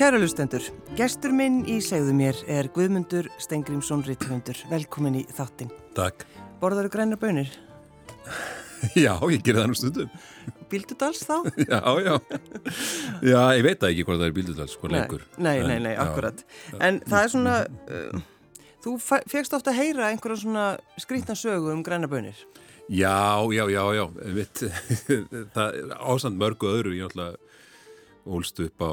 Kæra lustendur, gestur minn í segðu mér er Guðmundur Stengrimsson Ritthundur. Velkomin í þáttin. Takk. Borðaru grænar bönir? Já, ég gerir það nú stundum. Bíldudals þá? Já, já. Já, ég veit ekki hvort það er bíldudals, sko lengur. Nei, nei, nei, akkurat. En það er svona, uh, þú fegst ofta að heyra einhverja svona skrítna sögu um grænar bönir. Já, já, já, já. Vitt, það er ásand mörgu öðru. Ég náttúrulega ólst upp á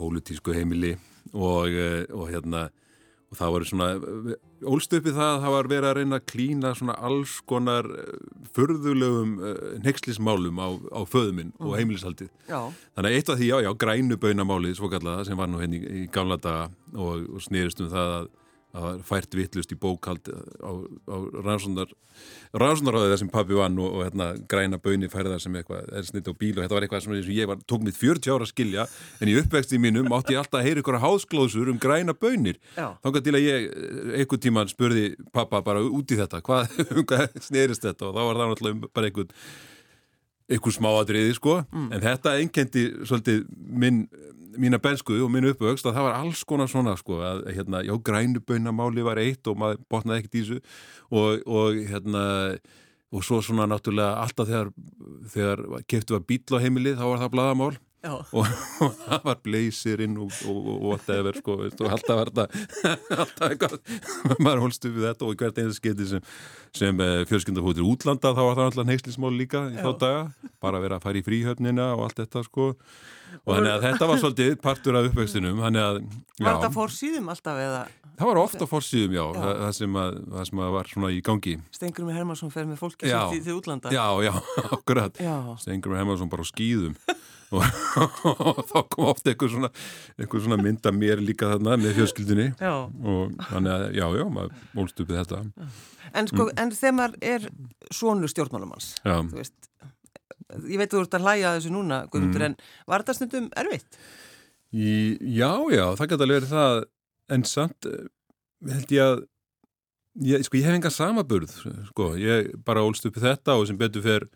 pólitísku heimili og, eh, og hérna og það var svona, ólst uppi það að það var verið að reyna að klína svona alls konar eh, förðulegum eh, nexlismálum á, á föðuminn mm. og heimilishaldið. Já. Þannig að eitt af því, já, já, grænuböynamálið, svo kallaða, sem var nú henni hérna í, í gamla daga og, og snýrist um það að að fært vittlust í bókald á, á rannsóndaráðið sem pappi vann og, og hérna, græna böni færðar sem eitthvað er snitt á bíl og þetta var eitthvað sem ég var, tók mitt 40 ára að skilja en í uppvexti mínum átti ég alltaf að heyra ykkur hásklóðsur um græna bönir þá kan til að ég einhvern tíman spurði pappa bara út í þetta hvað, um hvað snerist þetta? Og þá var það náttúrulega bara einhvern einhvern smáadriði sko. Mm. en þetta einkendi svolítið minn mína benskuðu og minn uppvöxt að það var alls konar svona sko að hérna, já, grænubaunamáli var eitt og maður botnaði ekkert í þessu. Og, og hérna og svo svona náttúrulega alltaf þegar, þegar keftu að bíla á heimilið þá var það bladamál og, það var blazerinn og, og whatever sko og alltaf var þetta alltaf eitthvað maður holst upp við þetta og hvert einnig sketi sem, sem uh, fjölskyndafóttir útlanda þá var það alltaf neykslismál líka í þá daga. Bara verið að fara í fríhöfnina og allt þetta sko. Og þannig að þetta var svolítið partur af uppvextinum Var þetta fórsýðum alltaf eða? Það var ofta fórsýðum, já, já. Það, sem að, það sem að var svona í gangi. Stengur með Hermansson fer með fólki sem því þið útlanda. Já, já, akkurat. Stengur með Hermansson bara á skýðum og, þá kom ofta einhver svona, einhver svona mynda mér líka þarna með fjölskyldinni og þannig að, já, já, maður mólst uppið þetta En sko, mm. en þegar maður er svonur stjórnmálumanns, ég veit þú ert að hlæja þessu núna Guðmundur, mm. en var þetta stundum erfitt? Í, já, já, það geta verið það en samt eh, held ég að ég, sko, ég hef enga samaburð sko, ég bara ólst upp í þetta og sem betur fer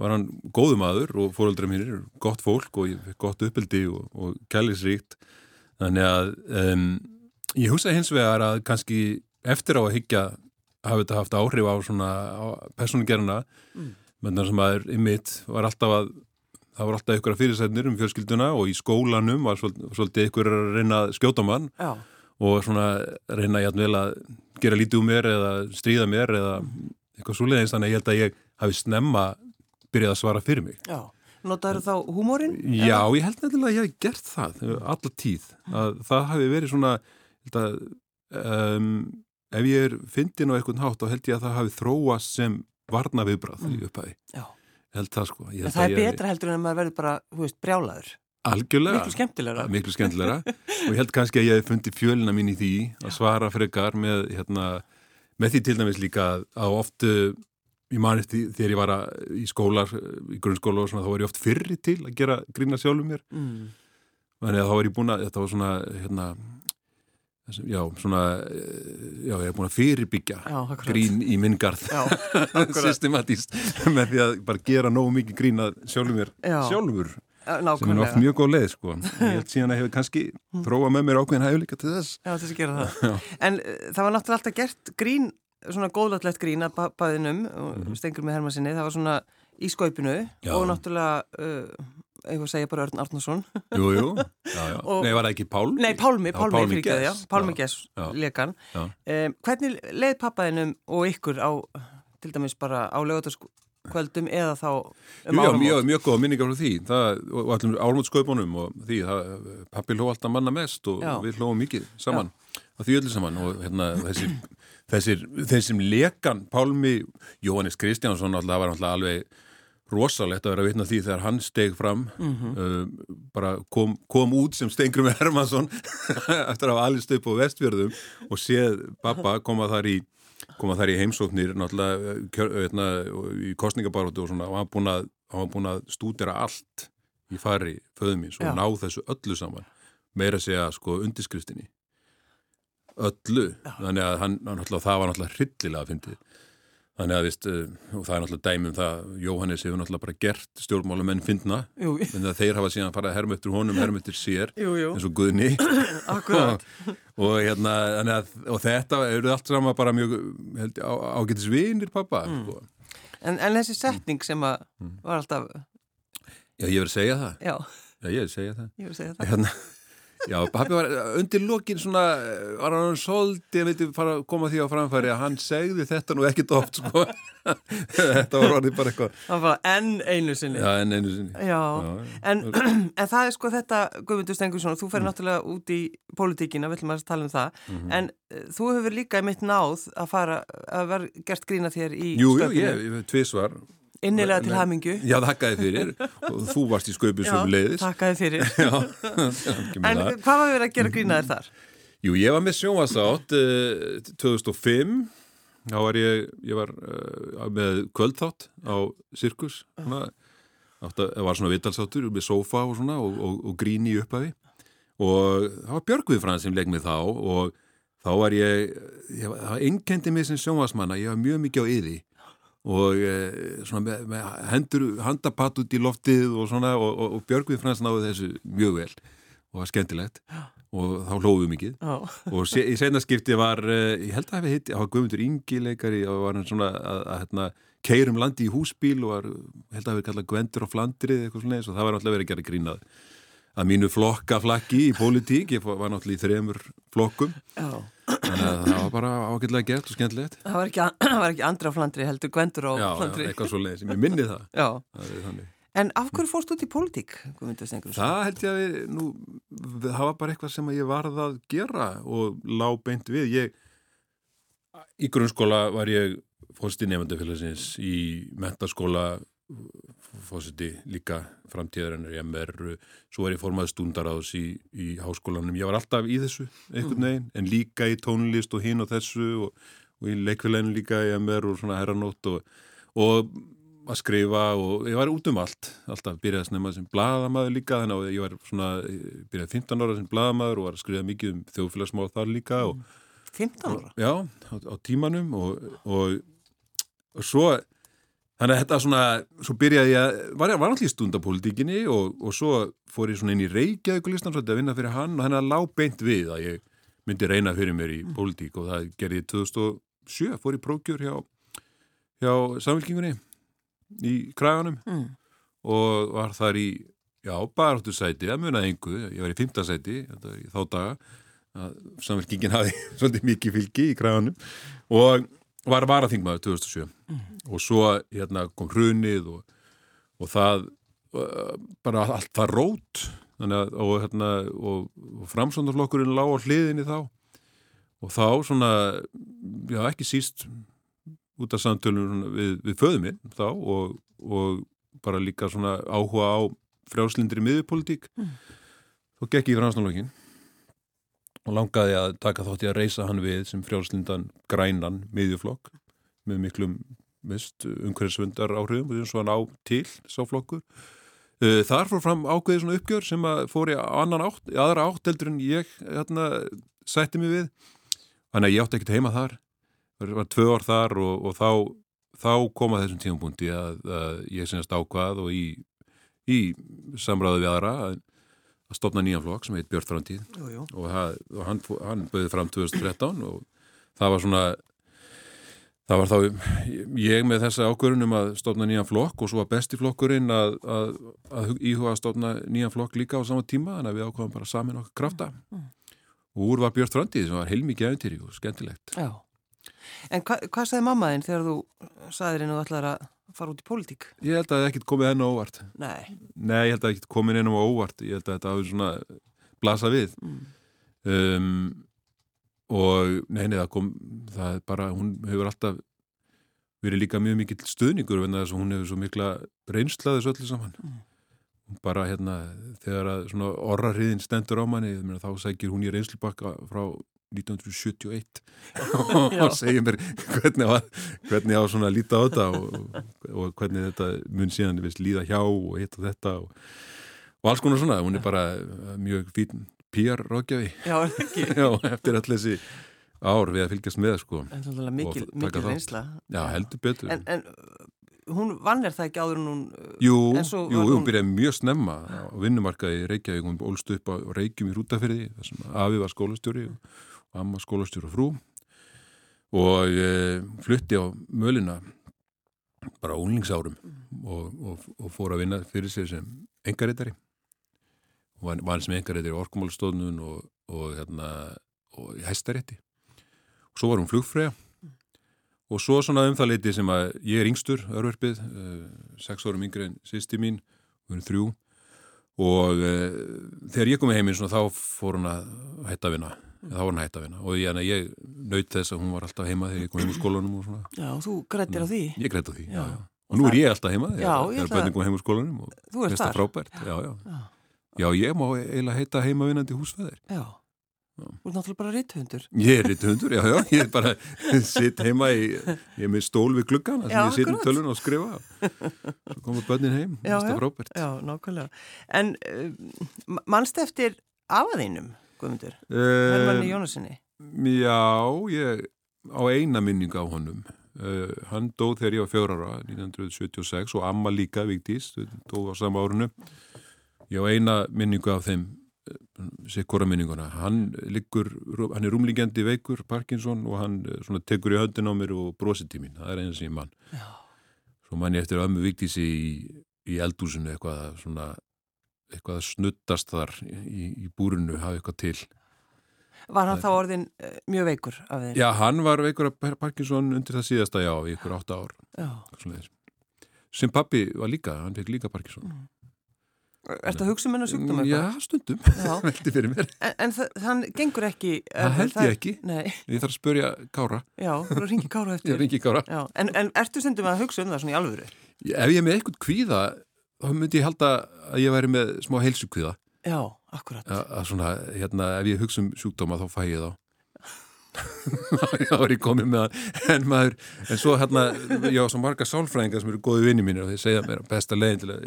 var hann góðu maður og fóröldra mín er gott fólk og gott uppeldi og, og kælisríkt þannig að um, ég hugsa hins vegar að kannski eftir á að higgja hafa þetta haft áhrif á svona personugerna mm. menn sem að er í mitt var alltaf að það var alltaf ykkur að fyrirsætnir um fjölskylduna og í skólanum var svolítið ykkur að reyna að skjóta mann Já. og svona reyna jætn vel að gera lítið um mér eða stríða mér eða eitthvað svoleiðins þannig að ég held að ég hafi snemma byrjað að svara fyrir mig Já, notaður þá húmórin? Já, eða? ég held nefnilega að ég hef gert það alla tíð, að það hafi verið svona að, um, ef ég er fyndin á eitthvað hátt þá held ég að það hafi þróast sem varna viðbrað mm. í upphæði held það sko held það er betra heldur en að maður verður bara, þú veist, brjálaður algjörlega, miklu skemmtilegra, miklu skemmtilegra. og ég held kannski að ég hef fundið fjölina mín í því að svara frekar með hérna, með því til dæmis líka að oftu ég mani þegar ég var að, í skólar í grunnskóla og svona, þá var ég oft fyrri til að gera grína sjálfum mér. Mm. þannig að þá var ég búin að, þetta var svona hérna Já, svona, eh, já, ég hef búin að fyrirbyggja já, grín í minn garð. Systematíst með því að bara gera nógu mikið grín að sjálfur mér sjálfur, Nákvæmlega. sem er oft mjög góð leið sko. ég held síðan að hefur kannski þróa með mér ákveðin hæguleika til þess. Já, þess að gera það. En uh, það var náttúrulega alltaf gert grín svona góðlátlegt grín að bæðinum mm -hmm. stengur með hermasinni, það var svona í skaupinu og náttúrulega uh, eitthvað segja bara Örn Arnarsson Jú, jú, já, já. Og, Nei, var það ekki Pálmi? Nei, Pálmi, Pálmi, Pálmi ekki það, Pálmi Gess lekan. Um, Hvernig leið pappaðinum og ykkur á, til dæmis bara á lögataskvöldum eða þá um Já, mjög, mjög góða minningar frá því. Það, og allir álmótskaupunum og því, það, pappi hló alltaf manna mest og já. við hlóum mikið saman. Og því öllu saman og hérna þessir, þessir, þessir lekan Pálmi, Jóhannes Kristjánsson alltaf var alltaf alveg rosalegt að vera að vitna því þegar hann steg fram mm -hmm. uh, bara kom, kom út sem Stengrum Hermansson eftir að hafa allir stöp á vestfjörðum og séð pappa koma þar í, koma þar í heimsóknir náttúrulega kjör, veitna, í kostningabarótu og svona og hann búin að, að stúdera allt í fari föðumins og Já. ná þessu öllu saman meira segja sko undirskriftinni öllu þannig að hann, það var náttúrulega hryllilega að fyndið Þannig að, vist, og það er náttúrulega dæmum það, Jóhannes hefur náttúrulega bara gert stjórnmálumenn fyndna, en þeir hafa síðan farað hermöttur honum, hermöttur sér, jú, jú. eins og Guðni. Og, hérna, að, og þetta eru allt saman bara mjög ágætis vinir pappa. Mm. Sko. En, en þessi setning sem að var alltaf... Já, ég verði að segja það. Já. Já, ég verði að segja það. Ég verði að segja það. Hérna, Já, pappi var undir lokin svona, var hann svolítið, ég að koma því á framfæri að hann segði þetta nú ekkit oft, sko. þetta var orðið bara eitthvað. Það var enn einu sinni. Já, enn einu sinni. Já, Já. En, en það er sko þetta, Guðmundur Stengursson, þú fer mm. náttúrulega út í pólitíkina, við ætlum að tala um það, mm -hmm. en uh, þú hefur líka í mitt náð að fara, að vera gert grína þér í stöfnum. Jú, jú, ég, tvísvar Innilega til hamingu. Já, þakkaði fyrir og þú varst í sköpun sem leiðis. Já, þakkaði fyrir. en hvað var verið að gera grínaðir þar? Jú, ég var með sjónvasátt uh, 2005 þá var ég, ég var uh, með kvöldþátt á Sirkus það var svona vitalsáttur með sofa og svona og, og, og gríni uppafi og það var Björgvið Frans sem legg mig þá og þá var ég, ég það einkendi mig sem sjónvasmanna, ég var mjög mikið á yði og e, svona með, með hendur handapatt út í loftið og svona og, og, og Björgvið Frans náði þessu mjög vel og var skemmtilegt og þá hlóðum mikið oh. og se, í senarskipti var e, ég held að hefði hitt, var Guðmundur Ingi leikari og var hann svona að, að, hérna, keirum landi í húsbíl og var, held að það hefði kallað Gwendur og Flandrið eitthvað svona eins og það var alltaf verið að gera grínað að mínu flokkaflakki í pólitík, ég var náttúrulega í þremur flokkum oh. Þannig að það var bara ágætilega gert og skemmtilegt. Það var ekki, var ekki andra flandri heldur, gvendur á já, flandri. Já, eitthvað svo leiðis, ég minni það. Já. það en af hverju fórst út í pólitík? Það held ég að við, nú, það var bara eitthvað sem ég varð að gera og lág beint við. Ég, í grunnskóla var ég fórst í nefndafélagsins í mentaskóla fósiti líka framtíðarinnar ég mer, svo er ég formað stundaráðs í, í háskólanum, ég var alltaf í þessu einhvern mm. veginn, en líka í tónlist og hinn og þessu og, og í leikfélaginu líka ég mer og svona herranótt og, og að skrifa og ég var út um allt alltaf byrjaði að snemma sem bladamæður líka þannig að ég var svona, byrjaði 15 ára sem bladamæður og var að skrifa mikið um þjóðfélagsmáð þar líka og, 15 ára? Já, á, á tímanum og, og, og svo Þannig að þetta svona, svo byrjaði ég að, var, var allir stundapolítikinni og, og svo fór ég svona inn í Reykjavíkulistan svolítið að vinna fyrir hann og hann að lág beint við að ég myndi reyna fyrir mér í mm. pólitík og það gerði ég 2007, fór ég prókjur hjá, hjá samvilkingunni í Kraganum mm. og var þar í, já, baráttu sæti, það munaði engu, ég var í fymta sæti þá daga, að samvilkingin hafi svolítið mikið fylgi í Kraganum og var varaþingmaður 2007 mm. og svo hérna, kom hrunið og, og það uh, bara allt það rót að, og, hérna, og, og framsöndarflokkurinn lág á hliðinni þá og þá svona já ekki síst út af samtölunum við, við föðuminn þá og bara líka svona áhuga á frjáslindri miðurpolitík mm. þá gekk ég í framsöndarflokkin og langaði að taka þátt í að reysa hann við sem frjálslindan grænan miðjuflokk með miklum umhverfisvundar áhrifum eins og hann á til sáflokkur. Uh, þar fór fram ákveði svona uppgjör sem að fór í annan átt, aðra átt heldur en ég hérna, sætti mig við. Þannig að ég átti ekkert heima þar. Var tvö ár þar og, og þá, þá koma þessum tímapunkti að, að ég senast ákvað og í, í samræðu við aðra að að stopna nýjan flokk sem heit Björn Framtíð og, það, og hann, hann bauði fram 2013 og það var svona það var þá ég með þessa ákvörunum að stopna nýjan flokk og svo var besti flokkurinn að, að, að íhuga að stopna nýjan flokk líka á sama tíma þannig að við ákvaðum bara samin okkar krafta mm. og úr var Björn Framtíð sem var heilmikið aðeintýri og skemmtilegt Já. En hva, hvað sagði mammaðinn þegar þú sagðir hennu allar að fara út í pólitík? Ég held að það ekkert komið hennu óvart. Nei. Nei, ég held að það ekkert komið hennu óvart. Ég held að þetta hafi svona blasað við. Mm. Um, og neini, það kom, það er bara, hún hefur alltaf verið líka mjög mikill stuðningur en þess að hún hefur svo mikla reynslaðis öllu saman. Mm. Bara hérna, þegar að svona orrarriðin stendur á manni, þá sækir hún í reynslubakka frá 1971 og segja mér hvernig á, hvernig á svona að líta á þetta og, og hvernig þetta mun síðan viðst, líða hjá og hitt og þetta og, og alls konar svona, hún er bara mjög fín PR-rákjafi eftir allir þessi ár við að fylgjast með sko. En það er mikil, mikil reynsla. Já, heldur betur. En, en hún vann er það ekki áður en hún... Jú, jú, hún hún- byrjaði mjög snemma á vinnumarkaði í Reykjavík, hún ólst upp á Reykjum í Rútafyrði, þar sem afi var skólastjóri og amma skólastjóri og frú. Og e, flutti á mölina bara á unglingsárum og, og, og fór að vinna fyrir sig sem engaritari og var, var sem engaritari í orkumálstofnun og, og, hérna, og í hæstarétti. Og svo var hún flugfræja og svo svona um það leiti sem að ég er yngstur, örverfið, uh, sex árum yngri en sýsti mín, við erum þrjú. Og uh, þegar ég kom í heiminn þá fór hún að hætta að vinna, þá var hún að hætta að vinna og ég, ég naut þess að hún var alltaf heima þegar ég kom heim úr skólanum og svona Já, þú grættir á því. ég græt á því, já, Já. og nú er ég alltaf heima þegar, bönni kom heim úr skólanum og það þar. frábært já, já. Já. já, ég má eiginlega heita heimavinnandi húsfæðir Já. Þú ert náttúrulega bara rithundur. Ég er rithundur, já, já, ég er bara sitt heima í, ég er með stól við Já, þannig ég sitt um tölun og skrifa svo koma bönnin heim, já. er frábært Já, nákvæmlega. En uh, mannst eftir afaðinum, Guðmundur? Hermanni uh, Jónasinni? Já, ég á eina minning á honum uh, hann dó þegar ég var fjóra ára 1976 og amma líka Vigdís, þau dó á sama árunu ég á eina minningu af þeim sikkora minninguna hann liggur, hann er rúmlingjandi veikur Parkinson og hann eh, svona tekur í höndin á mér og brosir til mín það er eina sem ég mann Já. svo mann ég eftir ömmu Vigdísi í, í eldúsinu eitthvað að svona eitthvað að snuttast þar í, í búrinu hafa eitthvað til Var hann þá orðin uh, mjög veikur af þeim? Já, hann var veikur af Parkinson undir það síðasta já, í ykkur átta ár Já. sem pappi var líka, hann fekk líka Parkinson Ertu að hugsa um hennar sjúkdóma Já, eitthvað? stundum, Já. veldi fyrir mér En, en það, hann gengur ekki... Það er- held ég ekki. Nei, Ég þarf að spörja Kára, já, þú erum að ringi kára eftir. ringi Kára Já, en, en ertu stundum að hugsa um það svona í alvöru? Ef ég er með eitthvað kvíða þá myndi ég halda að ég væri með smá heilsukvíða Já, akkurat. að, að svona, hérna, ef ég hugsa um sjúkdóma þá fæ ég þá þá er ég komið með það en maður, en svo hérna ég á svo marga sálfræðingar sem eru góði vinni mínir og þeir segja mér að besta leiðin til að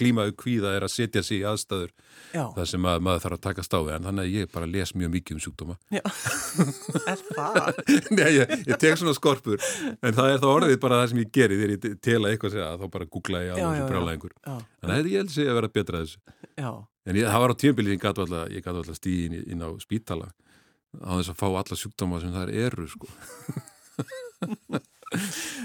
glímaðu kvíða er að setja sig í aðstæður Já, þar sem að maður þarf að taka stáði en þannig að ég bara les mjög mikið um sjúkdóma. Já. er það? Nei, ég, ég tek svona skorpur en það er þá orðið bara það sem ég geri þegar ég tela eitthvað að segja þá bara googla ég Já, alveg já, sem já. brjála einhver. Já, þannig að ég held að vera betra að þessu. Já, en ég, það var á tímabilið ég gat alltaf stíðin inn á spítala á þess að fá alla sjúkdóma sem það eru sko.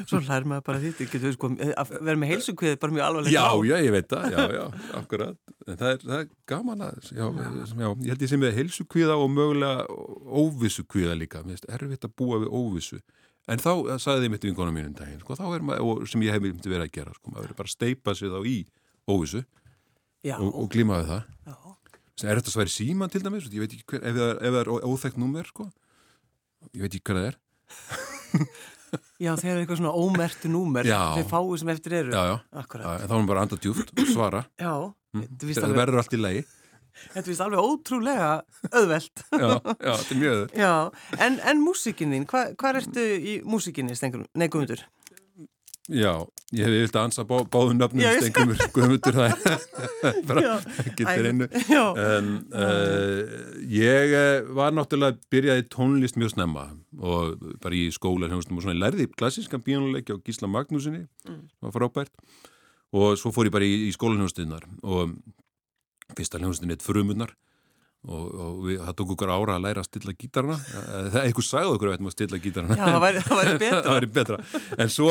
svo lær maður bara þú getur sko, að vera með heilsukviði bara mjög alvarlega. Já, já, ég veit það, já, já, akkurat en það er, það er gaman að já, já, ég held ég sem með heilsukvíða og mögulega óvissukvíða líka mér finnst erfitt að búa við óvissu en þá eh, sagði þið mitt vinkonum mínum daginn sko, þá er maður, og sem ég hef myndi verið að gera sko, maður verið bara að steipa sig þá í óvissu Já, og, og glíma við það já. Er þetta sværi síman til dæmis ég veit ekki hver, ef það er, ef það er ó- óþekkt númer sko, ég veit ekki hver það er. Já, þegar er eitthvað svona ómertu númer, þeir fáu sem eftir eru. já, já, en þá er maður bara að anda djúft og svara. Já, þetta víst það alveg, verður allt í lagi. Þetta víst alveg ótrúlega auðvelt. já, já, þetta er mjög Já, en, en músikinn þín, hva, hvað ertu í músikinni? Nei, Guðmundur. Já, ég hef vilt að ansa bá, báðum nöfnum Já, stengumur, guðmundur það er getur einu en uh, ég uh, var náttúrulega byrjaði tónlist mjög snemma og bara í skóla og svona lærði klassískan bíónuleiki á Gísla Magnúsinni Mm. var frábært. Og svo fór ég bara í, í skóla hljóðstinnar og fyrsta hljóðstin eitt frumunnar og, og við, það tók okkur ára að læra að stilla gítarna Eh, það eitthvað sagði okkur að við ættum að stilla gítarna já, það væri, það væri betra. það væri betra. En svo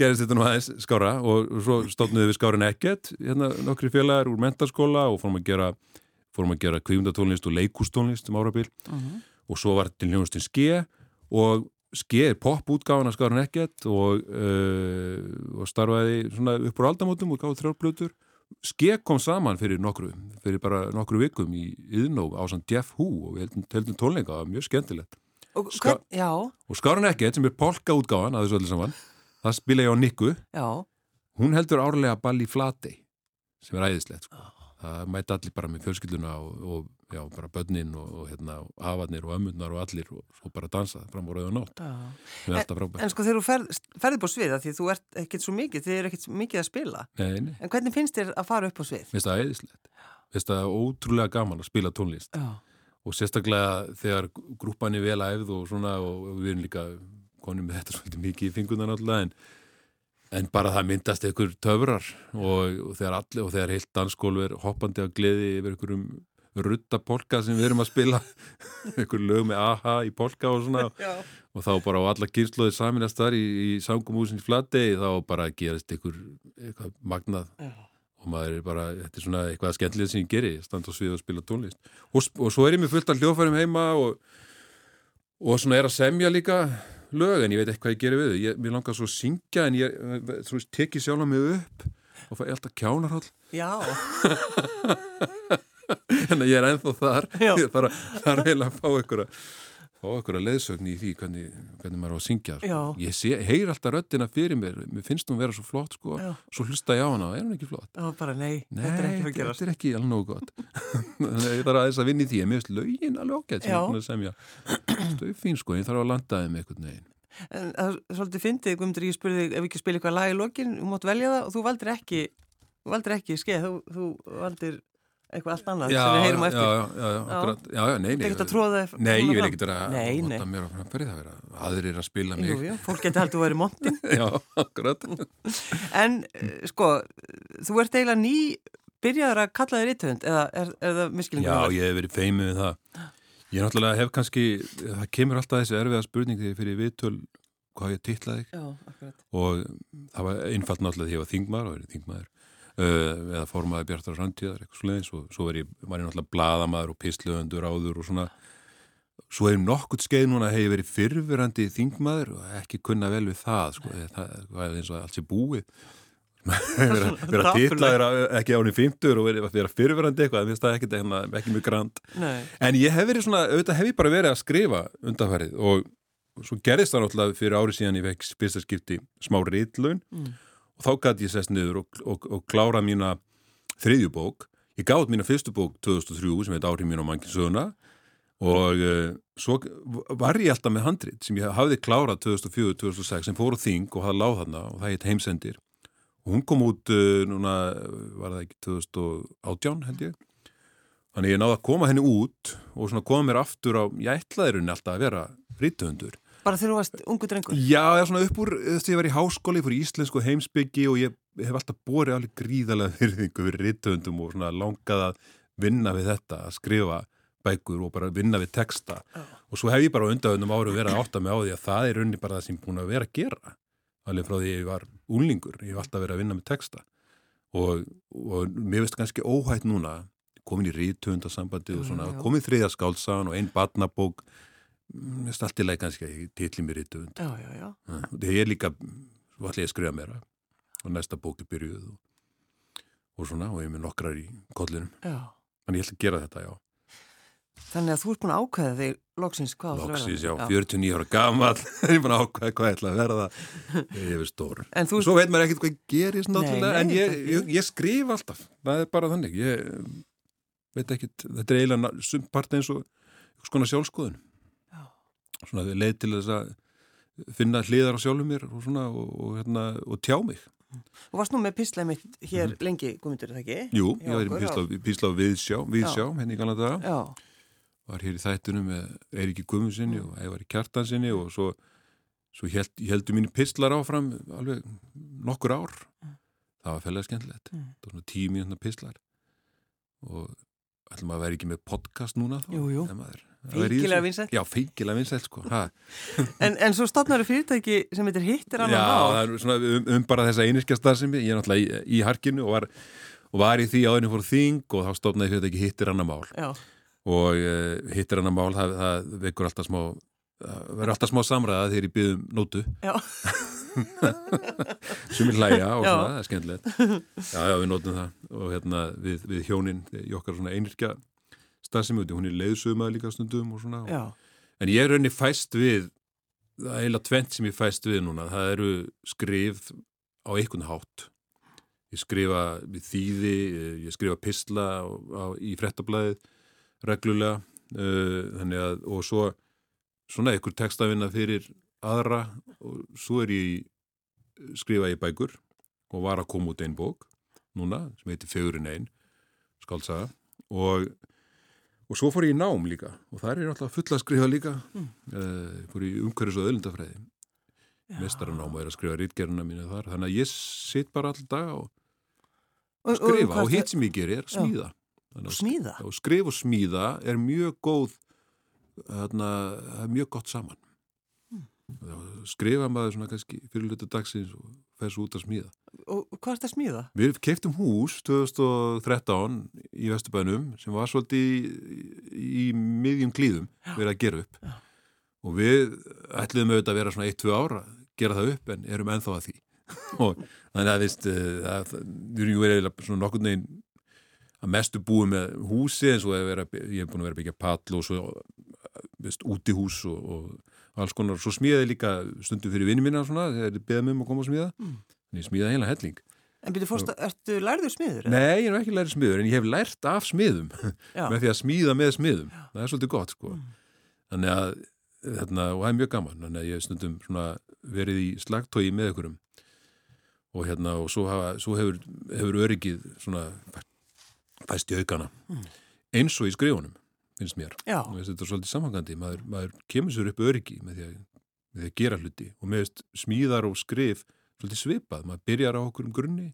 gerist þetta nú aðeins skára og svo stofnuðu við skárin ekkert hérna nokkri félagar úr mentarskóla og fórum að gera fórum að gera kvífundatónlist og leikústónlist um árabil. Mhm. og svo var til hljónustin ske og ske er popútgáfan af skárin ekkert og, uh, og starfaði svona upp úr aldamótum og gáði þrjárblötur ske kom saman fyrir nokkru fyrir bara nokkru vikum í yðnó á sann Jeff Hu og við heldum, heldum tónleika mjög skemmtilegt. Og Ska- og skárin ekkert sem er polka útgáfan að þessu öllu saman það spila ég á Nikku. Já, hún heldur árlega ball í Flatey sem er æðislegt sko. Það mæti allir bara með fjölskylduna og, og já, bara börnin og, og hérna, afarnir og ömmurnar og allir og svo bara dansa fram á rauða nótt já. sem er alltaf frábært En sko þegar þú ferð, ferði upp á svið, því þú ert ekkert svo mikið, þið eru ekkert mikið að spila. Nei, nei, En hvernig finnst þér að fara upp á svið? mér finnst það æðislegt mér finnst það ótrúlega gaman að spila tónlist Já, og sérstaklega þegar grúpan er vel æfð og svona og við erum líka konum með þetta svolítið mikið í fingunan alltaf en, en bara það myndast einhver töfrar og, og þegar allir og þegar heilt danskólu er hoppandi að gleði yfir einhverjum ruttapolka sem við erum að spila. Einhver lög með aha í polka og svona. Já. og þá bara á alla kynsluði saminast þar í, í sangumúsin í flattegi þá bara gerist einhver eitthvað magnað. Já. og maður er bara, þetta er svona eitthvað skemmtilegt sem ég geri, standa á svið og spila tónlist. Og, og svo er ég með fullt af hljófærum heima og, og svona er að semja líka lög en ég veit ekki hvað ég geri við ég, mér langar svo að syngja en ég, þú veist, teki sjálf mig upp og fæ alltaf kjánarhóll Já, en ég er ennþá þar. Þarf að, þarf eiginlega að fá einhverja fá einhverja leðsögn í því hvernig, hvernig maður á að syngja sko. Já. ég sé, heyr alltaf röddina fyrir mér mér finnst hún vera svo flott sko. Já. svo hlusta ég á hana, er hún ekki flott? var bara nei, Nei, þetta er ekki að þetta gerast. þetta er ekki alveg nógu gott að ég þarf að vinna í því en mér finnst lögin alveg ágætt sem Já. ég er búin að semja Stöð fín sko, ég þarf að landa þeim einhvern veginn En það er svolítið fyndið, Guðmundur, ég spurði ef við ekki spila eitthvað lag í lokin, þú mátt velja það og þú valdir ekki, þú valdir ekki skeið, þú, þú valdir eitthvað allt annað sem við heyrum eftir. já, já, já, já, akkurat, já, já, nei, nei er ekkert að tróða Nei, ég vil ekkert vera að vota mér á framfæri það vera aðrir að spila mig. Jú, jú, fólk geti haldið að vera montin. Já, akkurat. En, eh, sko, þú ert eiginlega ný byrjaður að kalla þér íttöfund, eða er, er það miskilningur? Já, ég hef verið feimið við það. Ég náttúrulega hef kannski það kemur alltaf þessi erfiða spurning þegar ég fyrir viðtöl hvað ég titlaði. Já, og það var einfalt náttúrulega því ég var þingmaður og verið þingmaður eða formaði Bjartar Randtíðar eitthvað svoleiðis og svo var ég, var ég náttúrulega bladamaður og pislöfundur áður og svona. Svo hefur nokkurt skeið núna hef ég verið fyrfirandi þingmaður og ekki kunna vel við það sko, það var eins og allt sé búið. Vera, vera titlaður ekki ánum 50 og vera, vera fyrfirandi eitthvað, það finnst það ekki, hérna, ekki mjög grand. Nei, En ég hef verið svona, auðvitað hef ég bara verið að skrifa undanfærið og svo gerðist það náttúrulega fyrir árið síðan ég fekk fyrsta skipti smá ritlun. Mm. Og þá gæti ég sest niður og, og, og klára mína þriðju bók. Ég gáði mína fyrstu bók 2003 sem heit Áhrif mín á mannkinn og uh, svo var ég alltaf með handrit sem ég hafði klárað 2004-2006 sem fór á þing og hafði láð þarna og það heit Heimsendir og hún kom út uh, núna, var það ekki 2018 held ég Þannig ég náði að koma henni út og svona koma mér aftur á, ég ætlaði rauninni alltaf að vera rítuhundur. Bara þegar þú varst ungu drengur. Já, eða svona upp úr, þess að ég var í háskóli fyrir íslensku heimsbyggi og ég hef alltaf borið alveg gríðalega virðingu fyrir rítuhundum og svona langað að vinna við þetta, að skrifa bækur og bara vinna við texta. Já. Og svo hef ég bara undanvöndum árum verið að átta mig á því að það er rauninni bara það sem ég er búin að vera að gera. Alveg frá því ég var úlingur, ég hef alltaf verið að vinna með texta. Og, og mér finnst kannski óhætt núna komin í rítuhundasambandi og svona, Já, já. komin þriðja skálsagan og einn barnabók mér í leið kannski að ég titli mér já, já. og það er líka, ég að skrifa meira. Og næsta bók er byrjuð og, og svona, og ég er með nokkrar í kollinum, þannig ég ætla að gera þetta, já. Þannig að þú ert búin að ákveða þig loksins hvað Loksins, já, verða. 49 ára gamall. Ég er búin að ákvæða hvað ég ætla að verða. Ég er stór. En þú, Svo veit maður ekkert hvað gerist náttúrulega, en ég, ég, ég skrif alltaf, það er bara þannig, ég veit ekkert, þetta er eiginlega na- sumt part eins og konar sjálfskoðun. Svona leið til þess að finna hliðar á sjálfum mér og svona og, og, hérna, og tjá mig. þú varst nú með pislaði mitt hér lengi, Guðmundur, er það ekki? Jú, Já, ég var í okkur, písla, písla á viðsjá, viðsjá henni í Já, var hér í þættunum með Eiríki Guðmundssinni og Ævar í Kjartansinni og svo, svo held, heldur mínu píslar áfram alveg nokkur ár. Það var fælega skemmtilegt. Mm. Það var svona tíu mínúna píslar og ætlum að vera ekki með podcast núna þá. Jú, jú. ef maður- þessu. vinsætt. Já, feikilega vinsælt sko. En, en svo stopnar fyrirtæki sem heitir Hittir Já, annan mál. það er svona um, um bara þessa einirkjastar sem ég er náttúrulega í, í harkinu og var, og var í því áðurinn fór þing og þá stopnaði fyrir þetta ekki hittir annar mál Já, og uh, hittir annar mál það, það vekur alltaf smá það verður alltaf smá samræða þegar ég byggðum nótu já, sem er hlæja og Já. svona, það er skemmtilegt Já, já, við nótum það og hérna við, við hjónin okkar svona einirkja starfsemi, hún er leiðsögumæður líka stundum og svona. Já, En ég er rauninni fæst við, það er eiginlega tvent sem ég fæst við núna, það eru skrif á einhvern hátt. Ég skrifa við þýði, ég skrifa pistla á, á, í frettablaðið reglulega, uh, að, og svo svona einhver textafinna fyrir aðra og svo er ég skrifa í bækur og var að koma út einn bók núna sem heitir Fegurinn einn, skálsaga og og svo fór ég í nám líka. Og það er alltaf fulla að skrifa líka. Mm. uh, fór í umhverfis og öðlindafræði mestaranám og er að skrifa rítgerðina mínu þar. Þannig að ég sitt bara alltaf dag og, og skrifa. og, og hitt sem ég ger er smíða. Smíða? og skrif og smíða er mjög góð þarna, mjög gott saman. Mm. skrifa maður svona kannski fyrir luta dagsins og fæs út að smíða og hvað er þetta að smíða? Við keftum hús 2013 í Vesturbænum sem var svolítið í, í miðjum klíðum við að gera upp Já. og við ætliðum auðvitað að vera svona 1-2 ára gera það upp en erum ennþá að því og þannig að vist, eh, að, við erum verið svona nokkur neginn að mestu búið með húsi eins og vera, ég hef búin að vera byggja pall og svo vist, úti hús og, og alls konar, svo smíðaði líka stundum fyrir vinni minna svona, þegar þið beðum um að koma að smíða mm. En ég smíðaði heila helling. En byrju fórst, ertu lærður smiður? Nei, ég er ekki lærður smiður, en ég hef lært af smiðum. Með því að smíða með smiðum. Já. það er svolítið gott, sko. Mm. þannig að, þarna, og það er mjög gaman þannig að ég stundum svona verið í slagtói með ykkurum og hérna, og svo, hafa, svo hefur, hefur öryggið svona fæst í aukana. Mm. eins og í skrifunum finnst mér. Og þetta er svolítið samhangandi. Maður, maður kemur sér upp öryggi með því, að, með því að gera hluti. Og með smíðar og skrif svolítið svipað, maður byrjar á okkur um grunni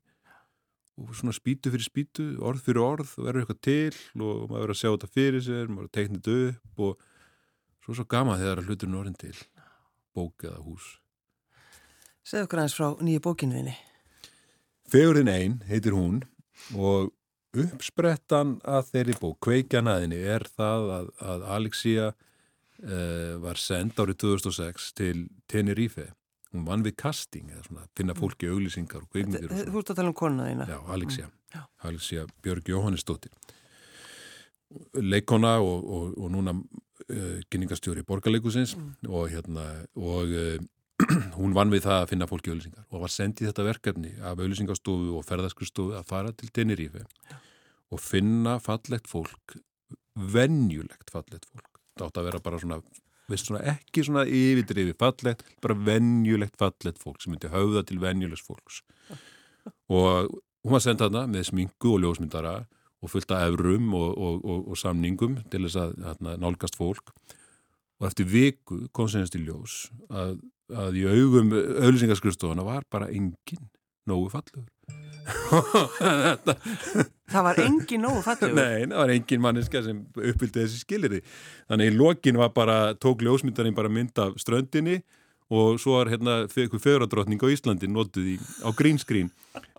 og svona spýtu fyrir spýtu orð fyrir orð og verður eitthvað til og maður verður að sjá þetta fyrir sér maður verður að teikna þetta upp og svo svo gama þegar hluturinn orðin til bók eða hús. Segð okkur aðeins frá nýju bókinniðinni Fegurinn einn heitir hún og uppsprettan að þeirri bók, kveikjanaðinni, er það að, að Alexia uh, var sendt árið 2006 til Tenerife. Hún vann við casting, eða svona, finna fólki auglýsingar og kveikmyndir. Þú ert að tala um konaðina? Já, Alexia. Mm. Alexia Björg Jóhannesdóttir. Leikona og, og, og núna uh, kynningastjóri borgarleikusins mm. og hérna, og uh, hún vann við það að finna fólki auðlýsingar og var sendið þetta verkefni af auðlýsingastofu og ferðarskristofu að fara til Tenerife Já. og finna fallegt fólk vennjulegt fallegt fólk átt að vera bara svona, svona ekki svona yfirdrifi fallegt bara vennjulegt fallegt fólk sem myndi hauða til vennjulegs fólks. Og hún var sendað þarna með smingu og ljósmyndara og fullt af efrum og, og, og, og samningum til þess að, að nálgast fólk. Og eftir viku kom senast í ljós að að í augum auðlýsingarskristofana var bara engin nógu fallur Það var engin nógu fallur? Nei, það var engin manneska sem uppfylgdi þessi skiliri þannig í lokin var bara, tók ljósmyndarinn bara mynd af ströndinni og svo var hérna fyrir fjöradrottning á Íslandi notuð í, á grínskrín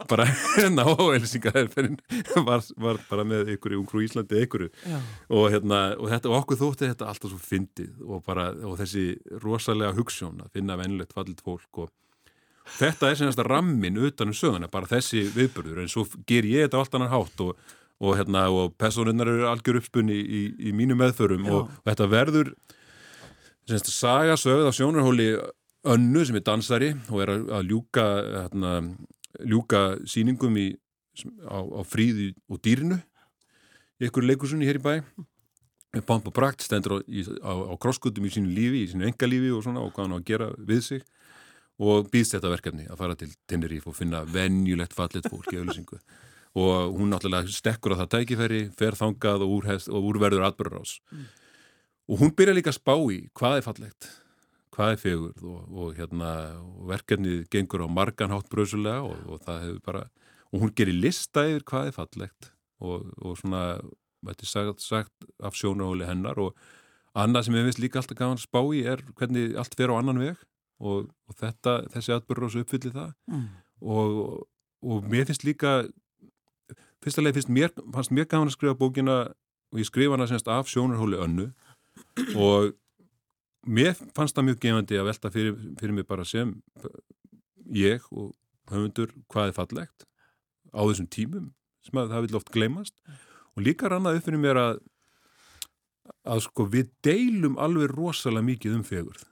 bara hérna á auðlýsingarherferinn var, var bara með ykkur í Íslandi ykkur og hérna og þetta okkur þótti þetta alltaf svo fyndið og bara og þessi rosalega hugssjón að finna vennilegt fallit fólk og þetta er semast rammin utanum söguna bara þessi viðbörður en svo ger ég þetta allt annan hátt og, og hérna og personinnar eru algjör uppspunni í, í, í mínu meðförum og, og þetta verður semast saga sögð á sjónarhóli önnu sem er dansari og er að ljúka, hérna, ljúka síningum í, á, á fríði og dýrinu í einhverju leikursunni hér í bæ. Og prakt stendur á, á, á krosskutum í sínu lífi, í sínu engalífi og svona og hvað hann á að gera við sig og býðst þetta verkefni að fara til Tenerife og finna venjulegt fallet fólk í auðvisingu og hún náttúrulega stekkur á það tækifæri, fer þangað og, úrhest, og úrverður atbyrður ás mm. og hún byrja líka að spá í hvað er fallegt hvað er fegurð og, og, hérna, og verkefnið gengur á marganhátt bröðsulega og, og það hefur bara og hún gerir lista yfir hvað er fallegt og svona, þetta er sagt, sagt af sjónahóli hennar og annað sem ég finnst líka alltaf gaman að spá í er hvernig allt fer á annan veg og þetta, þessi atbyrður ás uppfyllir það. Mm. og mér finnst líka fyrstulega finnst mér, fannst mér gaman að skrifa bókina og ég skrifa hana semst af sjónarhóli önnu. Og mér fannst það mjög gefandi að velta fyrir, fyrir mig bara sem ég og höfundur hvað er fallegt á þessum tímum sem að það vil oft gleymast. Og líka rannaði upp fyrir mér að að sko við deilum alveg rosalega mikið um fegurð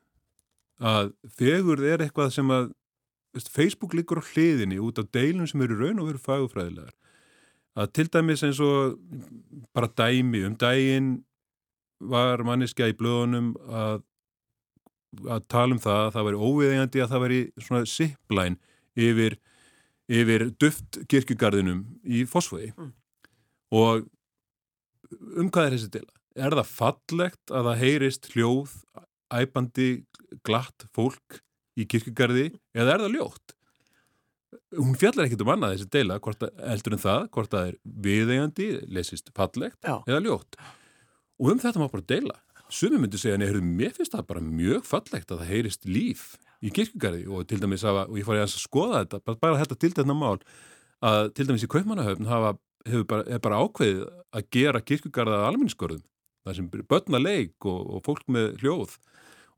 að fegurð er eitthvað sem að veist, Facebook liggur á hliðinni út af deilum sem eru raun og veru fagufræðilegar að til dæmis eins og bara dæmi um dægin var manniska í blöðunum að að tala um það að það væri óviðeigandi að það væri svona sipplæn yfir, yfir duft kirkugarðinum í fósfói mm. og um hvað er þessi dila? er það fallegt að það heyrist hljóð, æpandi, glatt fólk í kirkugarði eða er það ljótt? Hún fjallar ekkit um annað þessi deila, hvort að, heldur en það, hvort það er viðeigandi, lesist fallegt Já. eða ljótt. Og um þetta má bara deila. Sumi myndi segja, neður, mér finnst það bara mjög fallegt að það heyrist líf í kirkugarði og til dæmis hafa, og ég fór að skoða þetta, bara, bara þetta til þetta mál, að til dæmis í Kaupmannahöfn hafa, hefur bara, er bara ákveðið að gera kirkugarða almenningsgörðum, það sem börna leik og, og fólk með hljóð.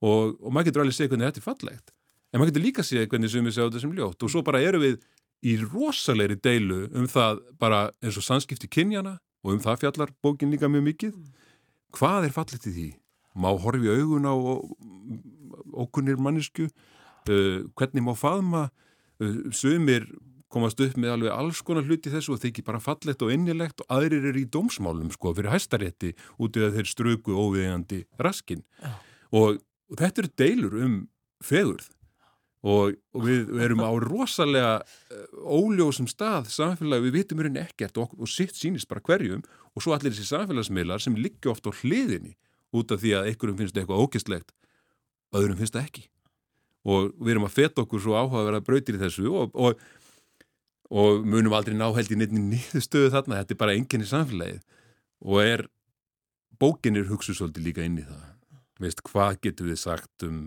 Og, og maður getur alveg segja hvernig þetta er fallegt. En maður getur líka segja hvernig sumið segja þetta sem ljótt. Og svo bara eru við í rosalegri deilu um það bara eins og sannskipti kynjana og um það fjallar bókin líka mjög mikið. Hvað er fallegt í því? Má horfi augun á okkunir mannisku uh, hvernig má faðma? Uh, sumir komast upp með alveg alls konar hluti þessu og þykir bara fallegt og innilegt og aðrir eru í dómsmálum sko fyrir hæstarétti út í að þeir ströku óviðjandi raskin og, og þetta eru deilur um fegurð og, og við, við erum á rosalega uh, óljósum stað samfélagi, við vitum hérna ekkert og, og sitt sínist bara hverjum og svo allir þessi samfélagsmiðlar sem liggja oft á hliðinni út af því að einhverjum finnst eitthvað ógistlegt öðrum finnst það ekki. Og við erum að feta okkur svo áhuga að vera brautir í þessu og, og, og munum aldrei ná held í nefnir nýðustöðu þarna, þetta er bara enginn í samfélagið. Og er bókinir hugsu svolítið líka inn í það. Veist, hvað getur við sagt um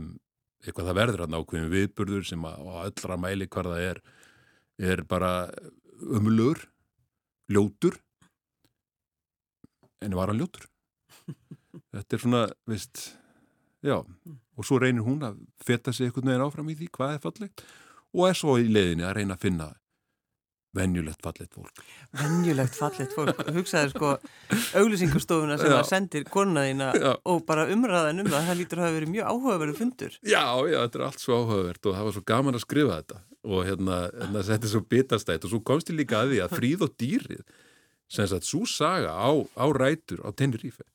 eitthvað það verður að nákvæmum viðburður sem að, á öllra mæli hvað það er er bara umlur ljótur en var hann ljótur? Þetta er svona, veist já, og svo reynir hún að feta sig einhvern veginn áfram í því hvað er fallegt og er svo í leiðinni að reyna að finna venjulegt fallegt fólk Venjulegt fallegt fólk, hugsaður sko auglýsingustofuna sem Já. að sendir Já. og bara umræðan um það, það lítur að hafa verið mjög áhugaverið fundur. Já, já, þetta er allt svo áhugavert og það var svo gaman að skrifa þetta og hérna, hérna þetta er svo bitastætt og svo komst ég líka að því að fríð og dýrið sem sagt, svo saga á, á rætur á Tenerife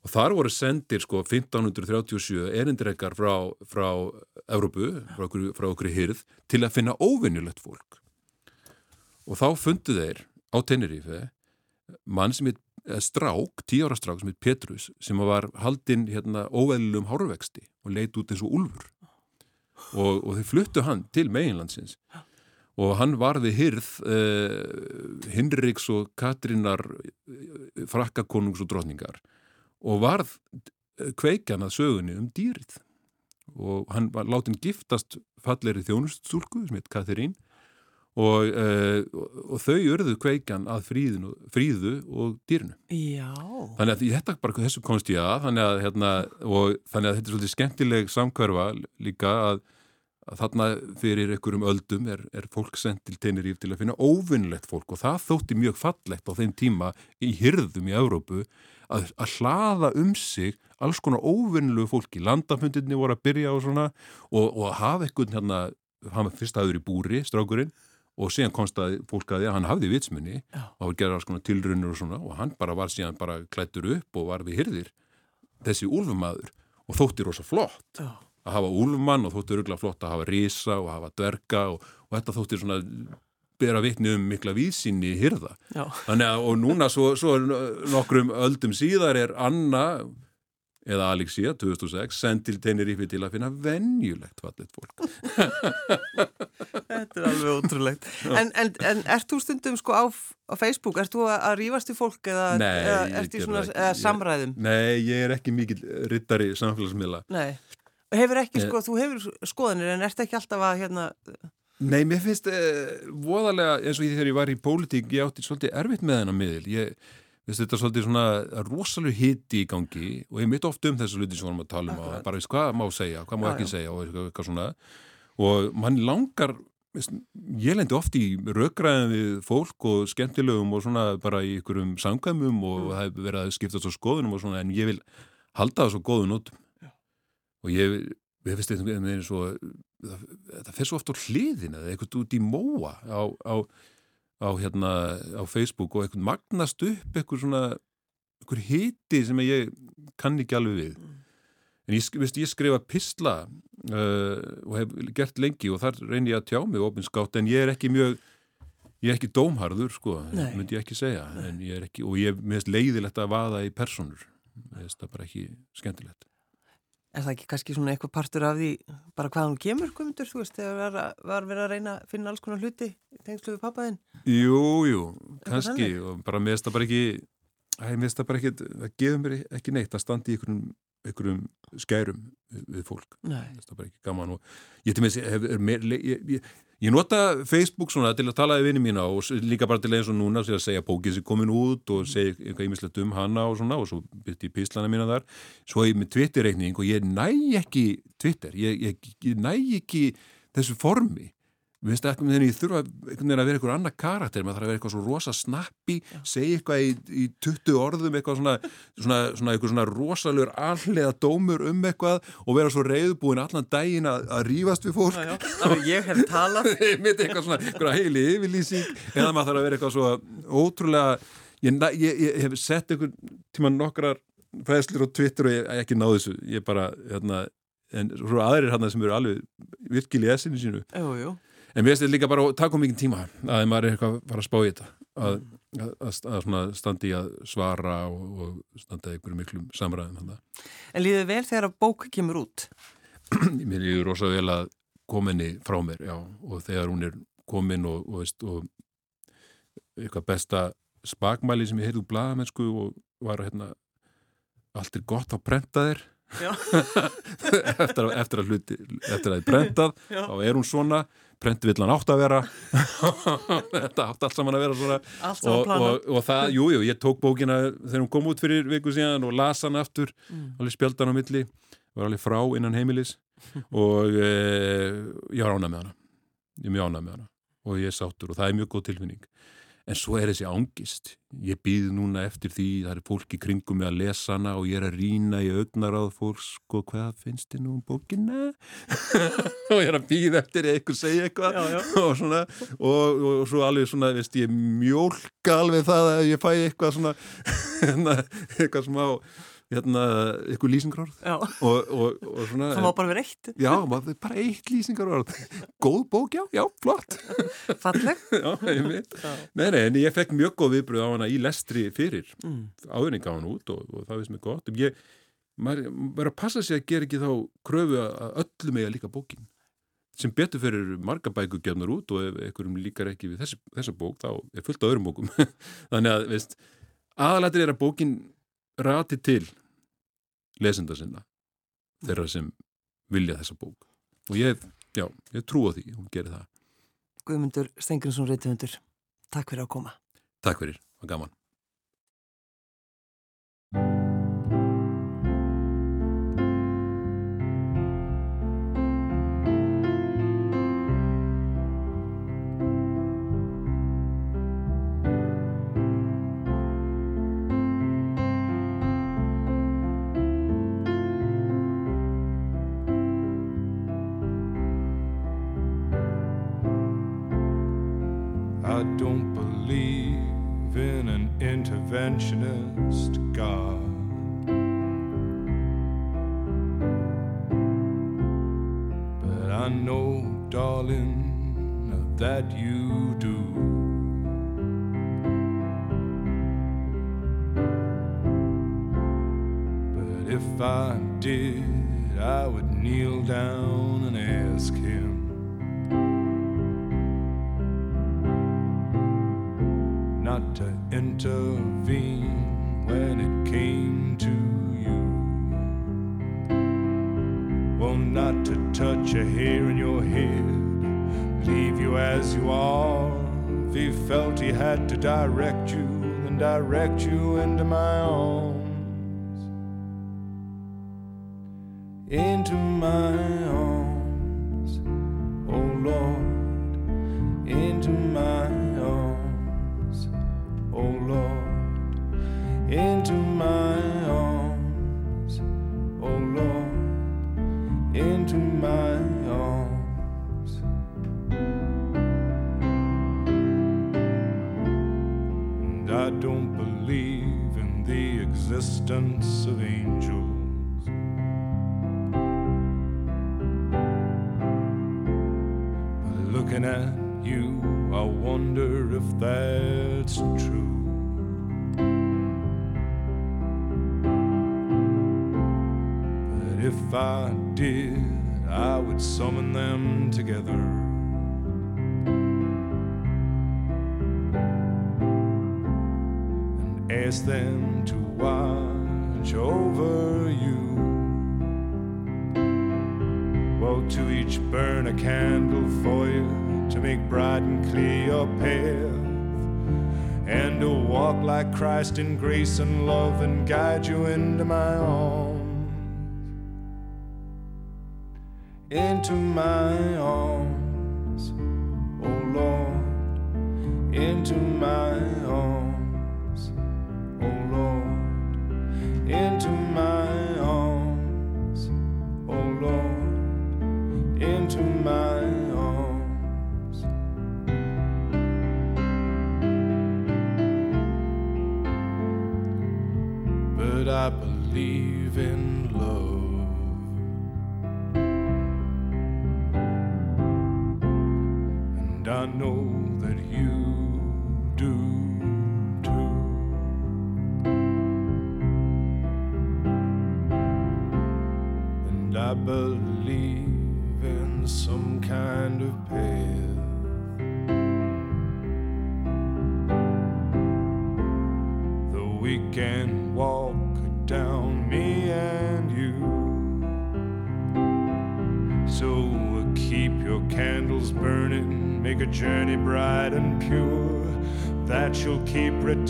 og þar voru sendir sko 1537 erindireikar frá, frá Evrópu, frá okkur, frá okkur hýrð til að finna óvinnulegt fólk og þá fundu þeir á Tenerife mann sem heit eða strák, tíu ára strák sem heit Petrus sem var haldinn hérna óveðlum hárvexti og leit út eins og úlfur. Og, og þeir fluttu hann til meginlandsins. Og hann var við hyrð uh, Hinriks og Katrínar uh, frakkakonungs og drotningar og varð eh, kveikjan að sögunni um dýrið. Og hann var látin giftast falleri þjónustúlku sem heit Katrín og, uh, og, þau örðu kveikjan að fríðinu, fríðu og dýrinu Já. þannig að þetta bara þessu komst ég að þannig að, hérna, og, þannig að þetta er svolítið skemmtileg samkverfa líka að, að þarna fyrir einhverjum öldum er, er fólk sendt til Teneríf til að finna óvinnlegt fólk og það þótti mjög fallegt á þeim tíma í hyrðum í Evrópu að, að hlaða um sig alls konar óvinnlegu fólki landafundinni voru að byrja og svona og, og hafa einhvern hérna hann fyrst aður í búri, strákurinn og síðan komst að fólk að því að hann hafði vitsmunni Já. og var gerðar svona tilrunur og svona og hann bara var síðan bara klættur upp og var við hyrðir þessi úlfumadur og þótti rosa flott Já. að hafa úlfumann og þótti rugla flott að hafa risa og hafa dverga og, og þetta þótti svona bera vitni um mikla vísinni hyrða. Þannig að og núna svo, svo nokkrum öldum síðar er Anna eða Alexia 2006 send til Tenerife til að finna venjulegt fallet fólk Þetta er alveg ótrúlegt. En, en, en ert þú stundum sko á, á Facebook, ert þú að, rífast í fólk eða, Nei, eða ert geri svona ekki. eða Ég- samræðum? Nei, ég er ekki mikil rittari samfélagsmiðla Nei. Hefur ekki sko, þú hefur skoðanir en ert ekki alltaf að hérna, Nei, mér finnst eh, voðalega eins og ég þegar ég var í pólitík ég átti svolítið erfitt með hennar miðil ég finnst þetta svolítið svona rosalega hiti í gangi og ég mitt oft um þessu hluti sem vorum að tala um Akkurat. bara veist hvað má segja, hvað má Já, ekki já. segja og eitthvað, eitthvað svona og mann langar veist, ég lendi oft í rökgræðin við fólk og skemmtilegum og svona bara í ykkurum samkvæmum og Mm. það hefur verið að skiptast á skoðunum og svona en ég vil halda það svo góðu nótum og ég, ég finnst með eins og það, það fer svo oft á hliðina eða eitthvað út í móa á, á, á, hérna, á Facebook og eitthvað magnast upp eitthvað svona eitthvað hiti sem ég kann ekki alveg við. En ég, veistu, ég skrifa pisla uh, og hef gert lengi og þar reyni ég að tjá mig opinskátt en ég er ekki mjög ég er ekki dómharður sko, Nei. myndi ég ekki segja ég ekki, og ég er mest leiðilegt að vaða í personur það er bara ekki skemmtilegt Er það ekki kannski svona eitthvað partur af því bara hvað hún kemur, komundur, þú veist, þegar var, var verið að reyna að finna alls konar hluti tengslu við pappaðinn? Jú, jú, kannski og bara finnst það bara ekki mér finnst það bara ekki, það gefur mér ekki neitt að standa í einhverjum, einhverjum skærum við, fólk. Nei. það er bara ekki gaman og ég til með þess að Ég nota Facebook svona til að tala við vinið mína og líka bara til eins og núna að segja bókið sem komin út og segja eitthvað ímislegt um hana og svona og svo byrti ég píslana mína þar. Svo ég með Twitter-reikning og ég næ ekki Twitter, ég, ég, ég næ ekki þessu formi Við með þenni, ég þurfa að vera eitthvað annar karakter, maður þarf að vera eitthvað svo rosa snappi, segja eitthvað í, í 20 orðum, eitthvað svona, svona, svona, svona rosalur allega dómur um eitthvað og vera svo reyðbúin allan daginn að, að rýfast við fólk. Já, já, alveg ég hef talað. Mitt eitthvað svona, eitthvað heili yfirlýsing, eða maður þarf að vera eitthvað svo ótrúlega, ég, ég, ég hef sett eitthvað tíma nokkrar fæslir og Twitter og ég ekki náðu þessu, ég bara, hérna, en svo aðrir hann sem eru alveg virkilega essinu sínu. Jú, jú En finnst þetta líka bara að taka mikið tíma að maður er eitthvað að fara að spá í þetta að, að, að, að standi að svara og, og standa einhverju miklum samræðum. En líður vel þegar að bók kemur út? mér líður rosalega vel að kominni frá mér, já, og þegar hún er komin og, og, veist, og eitthvað besta spakmæli sem ég heyrði úr bladamennsku og var hérna allt er gott á prentaðir eftir, að, eftir að hluti eftir að það er brentað, já. þá er hún svona prentvillan átt að vera. Þetta átt allt saman að vera svona. Og, og, og það, jújú, jú, ég tók bókina þegar hún kom út fyrir viku síðan og las hann aftur, mm. alveg spjöldan á milli. Var alveg frá innan heimilis. Og e, ég var ánað með hana. Ég er mjög ánað með hana. Og ég er sáttur og það er mjög góð tilfinning En svo er þessi ángist. Ég býð núna eftir því, það er fólki kringum með að lesa hana og ég er að rína í augnaráð fólk, sko, hvað finnst þið nú um bókina? og ég er að býð eftir eitthvað segja eitthvað og svona, og, og, og svo alveg svona, veist, ég mjólka alveg það að ég fæ eitthvað svona, eitthvað smá hérna, eitthvað lýsingarorð. Og, og, og svona það má bara vera eitt. Já, bara eitt lýsingarorð. Góð bók, já, já, flott. Falleg. Já, nei, nei, en ég fekk mjög góð viðbröð á hana í lestri fyrir. Mm. áðurning á hana út og, og það veist mér gott. Ég, maður verður að passa sig að gera ekki þá kröfu að öllu mig að líka bókin. Sem betur fyrir marga bæku gefnar út og ef einhverjum líkar ekki við þessi, þessa bók þá er fullt á öðrum bókum. Þannig að, veist, aðalættir er að bókin rati til lesenda sinna þeirra sem vilja þessa bók. Og ég, já, ég trú á því hún gerir það. Guðmundur Stengrinsson Reykjavíður, takk fyrir að koma. Takk fyrir, var gaman if I did, I would kneel down and ask him. not to intervene when it came to you. Well, not to touch a hair in your head, leave you as you are. If he felt he had to direct you, then direct you into my arms. Into my looking at you, I wonder if that's true. But if I did, I would summon them together. and Ask them to watch over you. To each burn a candle for you to make bright and clear your path and to walk like Christ in grace and love and guide you into my arms. Into my arms, oh Lord, into my I know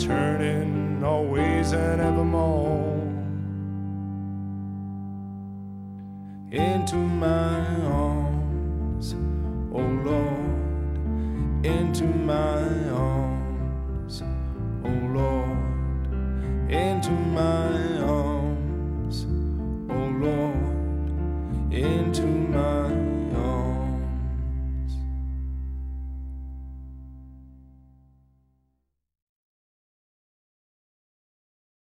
returning always and evermore. Into my